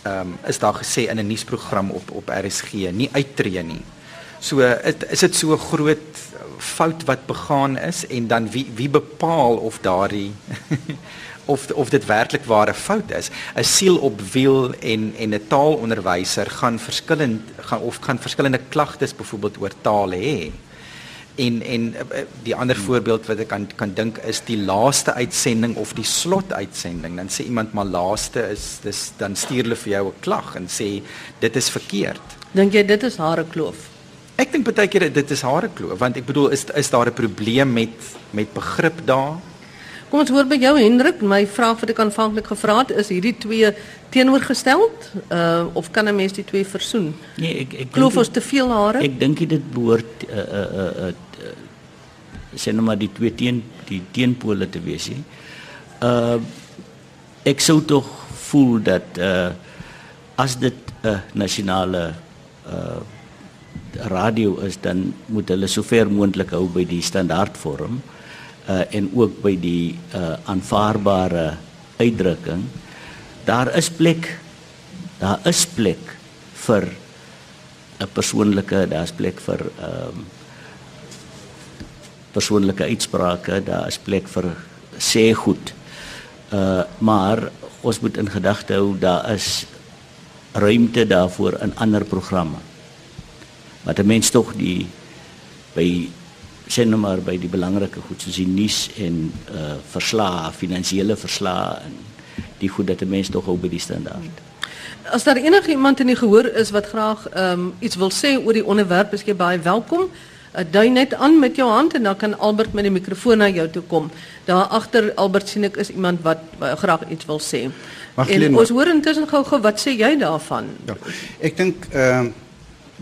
Ehm um, is daar gesê in 'n nuusprogram op op RSG nie uittreë nie. So it, is dit so groot fout wat begaan is en dan wie wie bepaal of daardie of of dit werklik waar 'n fout is. 'n Siel op wiel en en 'n taalonderwyser gaan verskillend gaan of gaan verskillende klagtes byvoorbeeld oor taal hê. En en eh, die ander hmm. voorbeeld wat ek kan kan dink is die laaste uitsending of die slot uitsending. Dan sê iemand maar laaste is dis dan stuur hulle vir jou 'n klag en sê dit is verkeerd. Dink jy dit is hare kloof? Ek dink baie keer dit is hare kloof want ek bedoel is is daar 'n probleem met met begrip daar? Kom ons hoor by jou Hendrik, my vraag wat ek aanvanklik gevra het is hierdie twee teenoorgestel uh of kan 'n mens die twee versoen? Nee, ek ek kloof ons te veel hare? Ek dink dit behoort uh uh uh, uh sien nou maar die twee teen die teenpole te wees hè. Uh ek sou tog voel dat uh as dit 'n uh, nasionale uh radio is dan moet hulle sover moontlik hou by die standaardvorm uh en ook by die uh aanvaarbare uitdrukking. Daar is plek daar is plek vir 'n persoonlike daar's plek vir ehm um, persoonlike uitsprake daar is plek vir sê goed. Uh maar ons moet in gedagte hou daar is ruimte daarvoor in ander programme wat 'n mens tog die by sien nou maar by die belangrike goed soos die nuus en uh verslae, finansiële verslae en die goed dat 'n mens tog hou by die standaard. As daar enige iemand in die gehoor is wat graag ehm um, iets wil sê oor die onderwerp, is jy baie welkom. Uh, dui net aan met jou hand en dan kan Albert met die mikrofoon na jou toe kom. Daar agter Albert sien ek is iemand wat uh, graag iets wil sê. Mag en ons hoor intussen gou-gou wat sê jy daarvan? Ja. Ek dink ehm uh,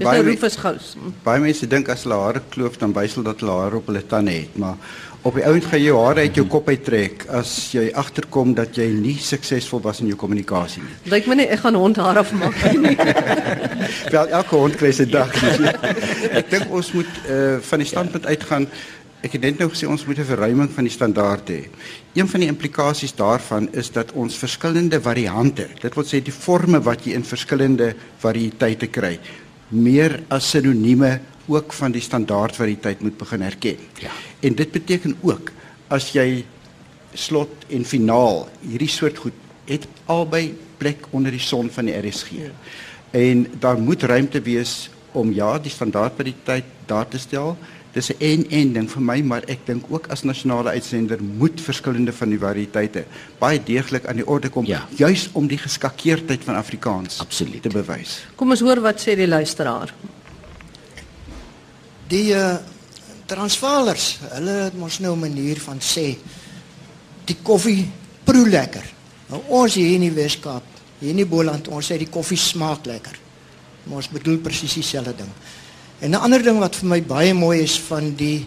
Dis baie Rufus Gous. Baie mense dink as hulle hare kloof dan wys hulle dat hulle hare op hulle tande het, maar op die ouend gaan jou hare uit jou kop uittrek as jy agterkom dat jy nie suksesvol was in jou kommunikasie nie. Lyk my nie ek gaan hond hare afmaak nie. Wel elke hond kry sy dag. ek dink ons moet uh, van die standpunt uitgaan Ek het net nou gesê ons moet 'n verruiming van die standaard hê. Een van die implikasies daarvan is dat ons verskillende variante, dit wil sê die forme wat jy in verskillende variëteite kry, meer as sinonieme ook van die standaardvariëteit moet begin herken. Ja. En dit beteken ook as jy slot en finaal hierdie soort goed het albei plek onder die son van die RSG. Ja. En daar moet ruimte wees om ja, die standaardvariëteit daar te stel dis 'n en en ding vir my, maar ek dink ook as nasionale uitsender moet verskillende van die variëteite baie deeglik aan die orde kom ja. juis om die geskakeerdheid van Afrikaans absoluut te bewys. Kom ons hoor wat sê die luisteraar. Die uh, Transvaalers, hulle het mos nou 'n manier van sê die koffie proe lekker. Nou ons hier in die Weskaap, hier in die Boland, ons sê die koffie smaak lekker. Maar ons bedoel presies dieselfde ding. En 'n ander ding wat vir my baie mooi is van die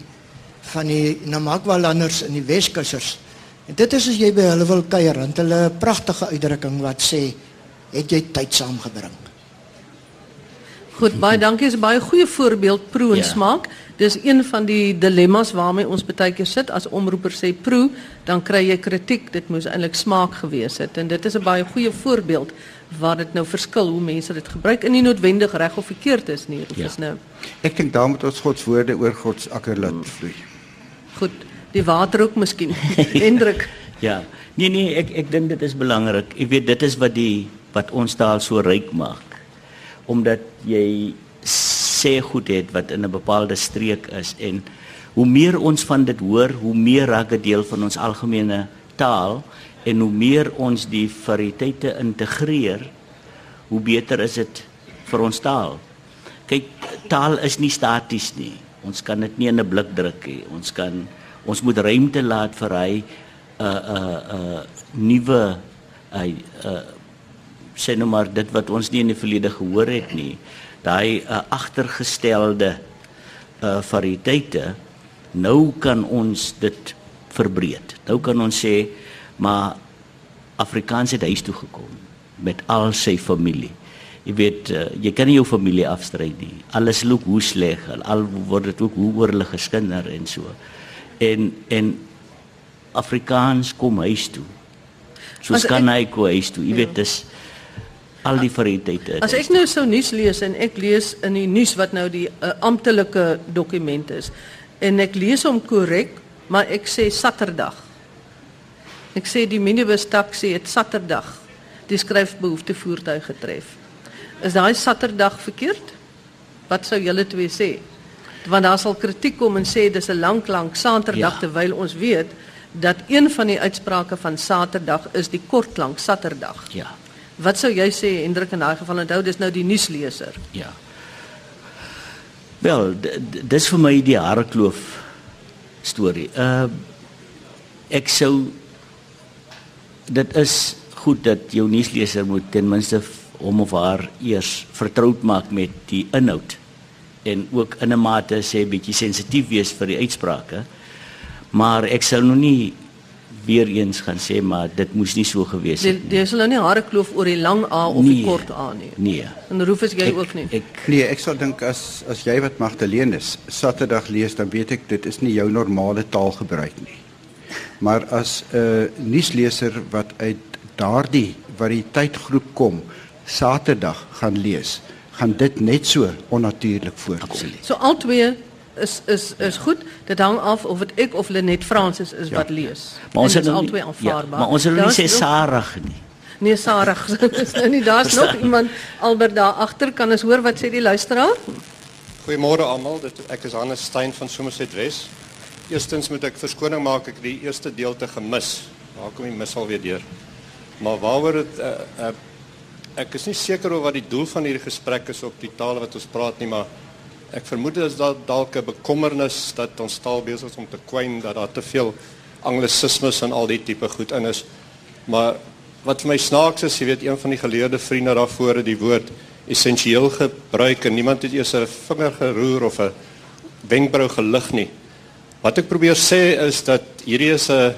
van die Namakwa-landers in die Weskussers. En dit is as jy by hulle wil kuier, want hulle 'n pragtige uitdrukking wat sê, "Het jy tyd saamgebring?" Goed, baie dankie. Is 'n baie goeie voorbeeld proe en Ja. smaak. Dis een van die dilemma's waarmee ons baie keer sit as omroeper sê proe, dan kry jy kritiek. Dit moes eintlik smaak gewees het en dit is 'n baie goeie voorbeeld waar dit nou verskil hoe mense dit gebruik en nie noodwendig reg of verkeerd is nie. Of Ja. is nou Ek dink daar moet ons God se woorde oor God se akker laat vloei. goed. Die water ook miskien. Hendrik. Ja. Nee nee, ek ek dink dit is belangrik. Jy weet dit is wat die wat ons taal so ryk maak. Omdat jy sê goed het wat in 'n bepaalde streek is en hoe meer ons van dit hoor, hoe meer raak dit deel van ons algemene taal en hoe meer ons die variëteite integreer, hoe beter is dit vir ons taal. Kyk, taal is nie staties nie. Ons kan dit nie in 'n blik druk nie. Ons kan ons moet ruimte laat vir hy 'n 'n 'n nuwe hy uh sê nou maar dit wat ons nie in die verlede gehoor het nie. Daai uh, agtergestelde uh variëteite nou kan ons dit verbreed. Nou kan ons sê maar Afrikaans het huis toe gekom met al sy familie. Jy weet uh, jy kan nie jou familie afstry nie. Alles loop hoe sleg. Al word dit ook hoe oor hulle geskinder en so. En en Afrikaans kom huis toe. So As kan ek- hy kom huis toe. Jy weet dis al die variëteite. As ek nou sou nuus lees en ek lees in die nuus wat nou die uh, amptelike dokument is en ek lees hom korrek, maar ek sê Saterdag. Ek sê die minibus taxi het Saterdag die skryfbehoefte voertuig getref. Is daai Saterdag verkeerd? Wat sou julle twee sê? Want daar sal kritiek kom en sê dis 'n lank lank Saterdag Ja. terwyl ons weet dat een van die uitsprake van Saterdag is die kortklank Saterdag. ja. Wat sou jy sê Hendrik in daai geval onthou dis nou die nuusleser. Ja. Wel, dis vir my die harekloof storie. Uh ek sou dit is goed dat jou nuusleser moet ten minste hom of haar eers vertroud maak met die inhoud en ook in 'n mate sê bietjie sensitief wees vir die uitsprake. Maar ek sal nog nie weer eens gaan sê maar dit moes nie so gewees het nie. jy sal nou nie hare kloof oor die lang A of die kort A nie. Nee. En roef is jy Ek- ook nie. Ek Nee, ek sal dink as as jy wat Magdalene is, Saterdag lees, dan weet ek dit is nie jou normale taalgebruik nie. Maar as 'n uh, nuusleser wat uit daardie variëteitgroep kom, Saterdag gaan lees, gaan dit net so onnatuurlik voorkom. absoluut. So al twee is is is goed. Dit hang af of dit ek of Lenet Fransis is Ja. wat lees. Maar ons het al twee Ja, aanvaarbaar. maar ons wil nie sê Sarah nie. Nee, Sarah, dis nou nie daar's nog iemand Albert daar agter kan ons hoor wat sê die luisteraar? Goeiemôre almal. Dit ek is Hannes Stein van Somerset Wes. Eerstens moet ek verskoning maak ek het die eerste deelte gemis. Daar kom die mis alweer deur. Maar waaroor dit uh, uh, ek is nie seker oor wat die doel van hierdie gesprek is op die tale wat ons praat nie, maar ek vermoed dit is dat dalk 'n bekommernis dat ons taal besig is om te kwyn dat daar te veel anglisismes en al die tipe goed in is. Maar wat vir my snaaks is, jy weet een van die geleerde vriende daarvoor het die woord essensieel gebruik en niemand het eers 'n vinger geroer of 'n wenkbrau gelig nie. Wat ek probeer sê is dat hierdie is 'n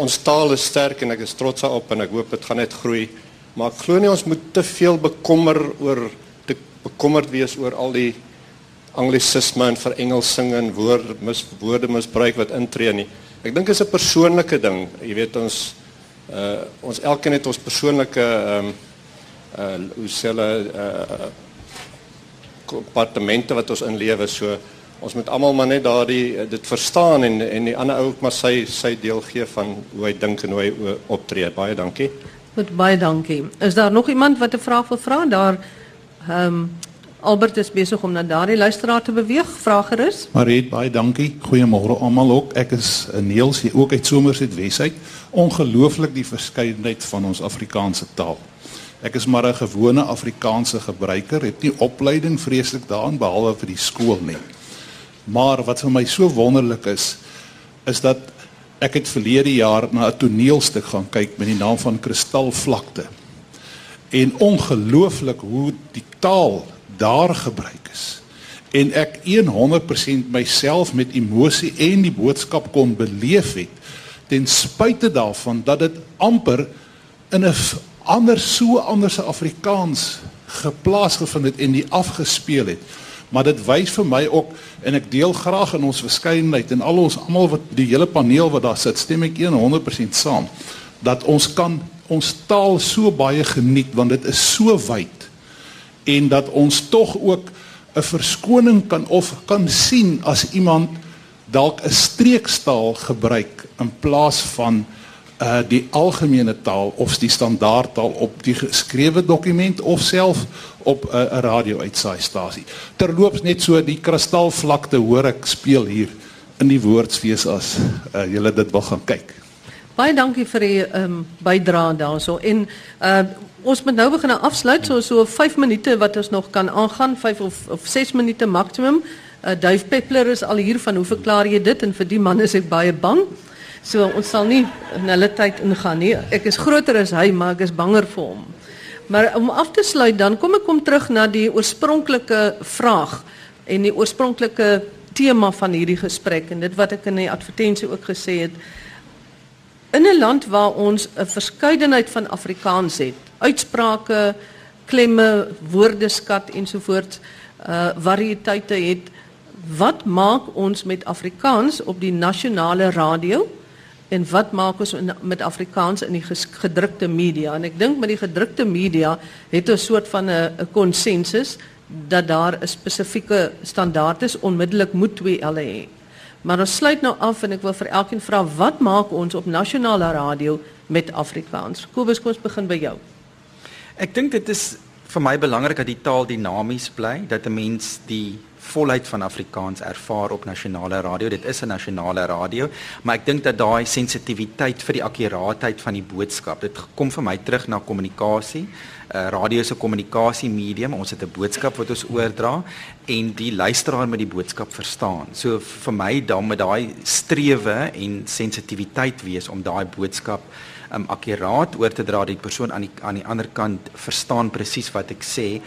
ons taal is sterk en ek is trots daarop en ek hoop dit gaan net groei. Maar ek glo nie ons moet te veel bekommer oor te bekommerd wees oor al die anglisisme en verengelsing en woord mis woorde misbruik wat intree nie. Ek dink dit is 'n persoonlike ding. Jy weet ons uh ons elkeen het ons persoonlike ehm um, uh hoe sê hulle uh kompartemente wat ons inlewe so ons moet almal maar net daardie uh, dit verstaan en en die ander ou ook maar sy sy deel gee van hoe hy dink en hoe hy optree. Baie dankie. Goed, baie dankie. Is daar nog iemand wat 'n vraag wil vra? Daar ehm um, Albert is besig om na daardie luisteraar te beweeg. Vra gerus. Mariet, baie dankie. Goeiemôre almal ook. Ek is 'n Neels hier ook uit Somerset Wesheid. Ongelooflik die verskeidenheid van ons Afrikaanse taal. Ek is maar 'n gewone Afrikaanse gebruiker, het nie opleiding vreeslik daarin behalwe vir die skool nie. Maar wat vir my so wonderlik is, is dat Ek het verlede jaar na 'n toneelstuk gaan kyk met die naam van Kristalvlakte. En ongelooflik hoe die taal daar gebruik is. En ek 100% myself met emosie en die boodskap kon beleef het ten spyte daarvan dat dit amper in 'n ander so anders Afrikaans geplaas gevind het en die afgespeel het maar dit wys vir my ook en ek deel graag in ons verskeidenheid en al ons almal wat die hele paneel wat daar sit stem ek 100% saam dat ons kan ons taal so baie geniet want dit is so wyd en dat ons tog ook 'n verskoning kan of kan sien as iemand dalk 'n streekstaal gebruik in plaas van uh die algemene taal of die standaardtaal op die geskrewe dokument of self op 'n uh, radio-uitsaaistasie. Terloops net so die kristalvlakte hoor ek speel hier in die woordsfees as uh julle dit wil gaan kyk. Baie dankie vir die ehm um, bydrae daarso en uh ons moet nou begin afsluit so so 5 minute wat ons nog kan aangaan 5 of of 6 minute maksimum. Uh Duif Peppler is al hier van hoe verklaar jy dit en vir die man is ek baie bang. So ons sal nie in hulle tyd ingaan nie. Ek is groter as hy, maar ek is banger vir hom. Maar om af te sluit dan kom ek kom terug na die oorspronklike vraag en die oorspronklike tema van hierdie gesprek en dit wat ek in die advertensie ook gesê het. In 'n land waar ons 'n verskeidenheid van Afrikaans het, uitsprake, klemme, woordeskat ensovoorts, uh variëteite het, wat maak ons met Afrikaans op die nasionale radio? En wat maak ons met Afrikaans in die gedrukte media en ek dink met die gedrukte media het ons soort van 'n konsensus dat daar 'n spesifieke standaard is onmiddellik moet twee hulle hê. Maar ons sluit nou af en ek wil vir elkeen vra wat maak ons op nasionale radio met Afrikaans? Kobus, kom ons begin by jou. Ek dink dit is vir my belangrik dat die taal dinamies bly, dat 'n mens die volheid van Afrikaans ervaar op nasionale radio. Dit is 'n nasionale radio, maar ek dink dat daai sensitiwiteit vir die akkuraatheid van die boodskap, dit kom vir my terug na kommunikasie. Uh, radio is 'n kommunikasiemedium. Ons het 'n boodskap wat ons oordra en die luisteraar moet die boodskap verstaan. So vir my dan met daai strewe en sensitiwiteit wees om daai boodskap um akkuraat oor te dra dat die persoon aan die aan die ander kant verstaan presies wat ek sê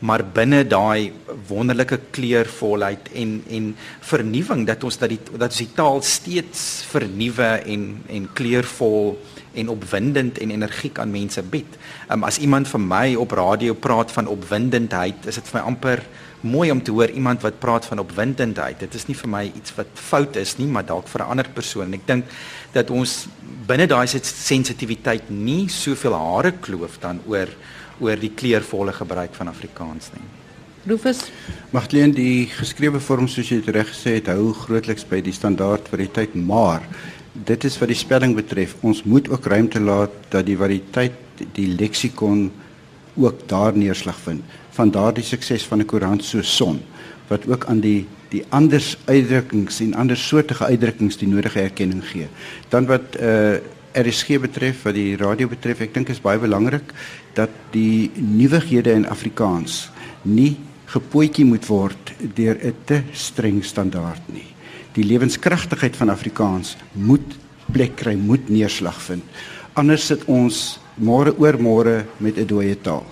maar binne daai wonderlike kleurvolheid en en vernuwing dat ons dat die dat ons die taal steeds vernuwe en en kleurvol en opwindend en energiek aan mense bied. Um, as iemand vir my op radio praat van opwindendheid, is dit vir my amper mooi om te hoor iemand wat praat van opwindendheid. Dit is nie vir my iets wat fout is nie, maar dalk vir 'n ander persoon. Ek dink dat ons binne daai sensitiwiteit nie soveel hare kloof dan oor oor die kleurvolle gebruik van Afrikaans nie. Rufus? Magdalene die geskrewe vorm soos jy dit reg gesê het hou grootliks by die standaard variëteit maar dit is wat die spelling betref. Ons moet ook ruimte laat dat die variëteit die leksikon ook daar neerslag vind. Van daardie sukses van 'n koerant so son wat ook aan die die anders uitdrukkings en ander soortige uitdrukkings die nodige erkenning gee. Dan wat uh RSG betref wat die radio betref ek dink is baie belangrik dat die nuwighede in Afrikaans nie gepootjie moet word deur 'n te streng standaard nie. Die lewenskragtigheid van Afrikaans moet plek kry, moet neerslag vind. Anders sit ons môre oor môre met 'n dooie taal.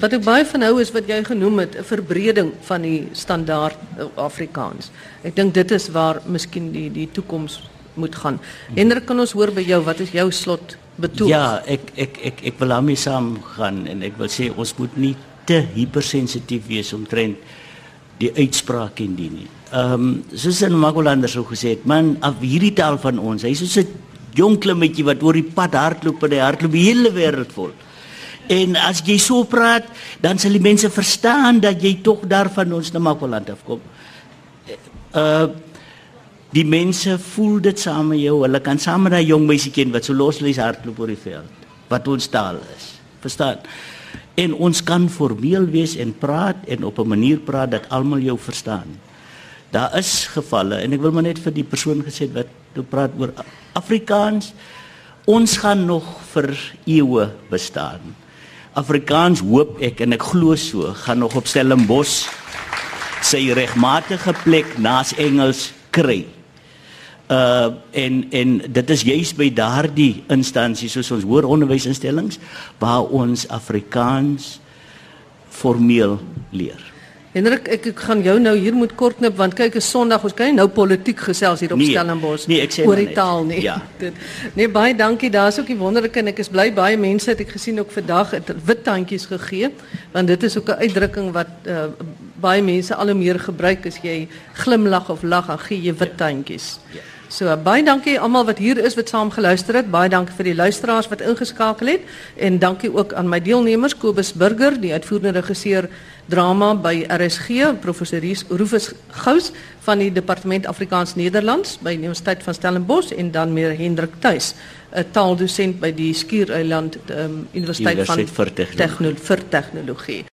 Wat ek baie van hou is wat jy genoem het, 'n verbreding van die standaard eh, Afrikaans. Ek dink dit is waar miskien die die toekoms moet gaan. Hendrik, kan ons hoor by jou wat is jou slot betoog. Ja, ek ek ek ek wil daarmee saam gaan en ek wil sê ons moet nie te hypersensitief wees omtrent die uitspraak en die nie. Ehm um, soos in Magolander sou gesê het, man, af hierdie taal van ons, hy's so 'n jong klimmetjie wat oor die pad hardloop en hy hardloop die hele wêreld vol. En as jy so praat, dan sal die mense verstaan dat jy tog daar van ons na Magoland afkom. Uh Die mense voel dit saam met jou. Hulle kan saam met daai jong meisietjie wat so loslees hardloop oor die veld wat ons taal is. Verstaan? En ons kan formeel wees en praat en op 'n manier praat dat almal jou verstaan. Daar is gevalle en ek wil maar net vir die persoon gesê wat toe praat oor Afrikaans. Ons gaan nog vir eeue bestaan. Afrikaans hoop ek en ek glo so gaan nog op Stellenbosch sy regmatige plek naas Engels kry. Uh en en dit is juis by daardie instansies soos ons hoër onderwysinstellings waar ons Afrikaans formeel leer. Hendrik, ek ek gaan jou nou hier moet kortknip want kyk is Sondag, ons kan nie nou politiek gesels hier op Nee, Stellenbosch nee, ek sê oor die net. taal nie. Ja. Dit Nee, baie dankie. Daar's ook die wonderlike en ek is bly baie mense het ek gesien ook vandag het wit tandjies gegee want dit is ook 'n uitdrukking wat uh, baie mense al hoe meer gebruik as jy glimlag of lag, dan gee jy wit tandjies. Ja. So baie dankie almal wat hier is wat saam geluister het. Baie dankie vir die luisteraars wat ingeskakel het en dankie ook aan my deelnemers Kobus Burger, die uitvoerende regisseur drama by RSG, professor Rufus Gous van die Departement Afrikaans Nederlands by die Universiteit van Stellenbosch en dan meer Hendrik Tuis, 'n taaldosent by die Skiereiland um, Universiteit, Universiteit van vir Tegnologie. Techno- vir tegnologie.